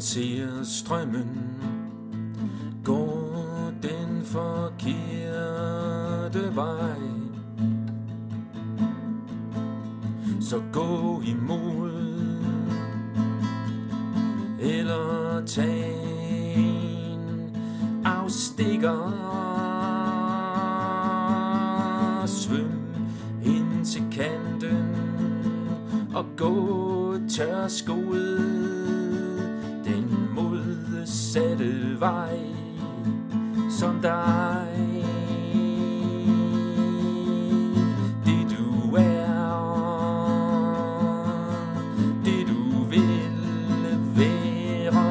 ser strømmen Går den forkerte vej. Så gå imod Eller tag en afstikker. Svøm ind til kanten Og gå tørskoet modsatte vej som dig. Det du er, det du vil være,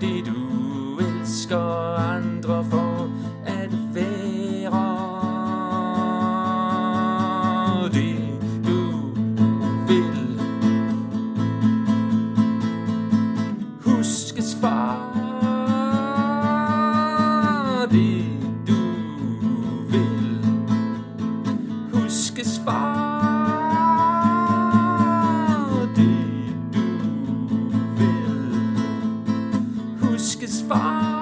det du elsker andre for far det du vil huskes far det du vil huskes far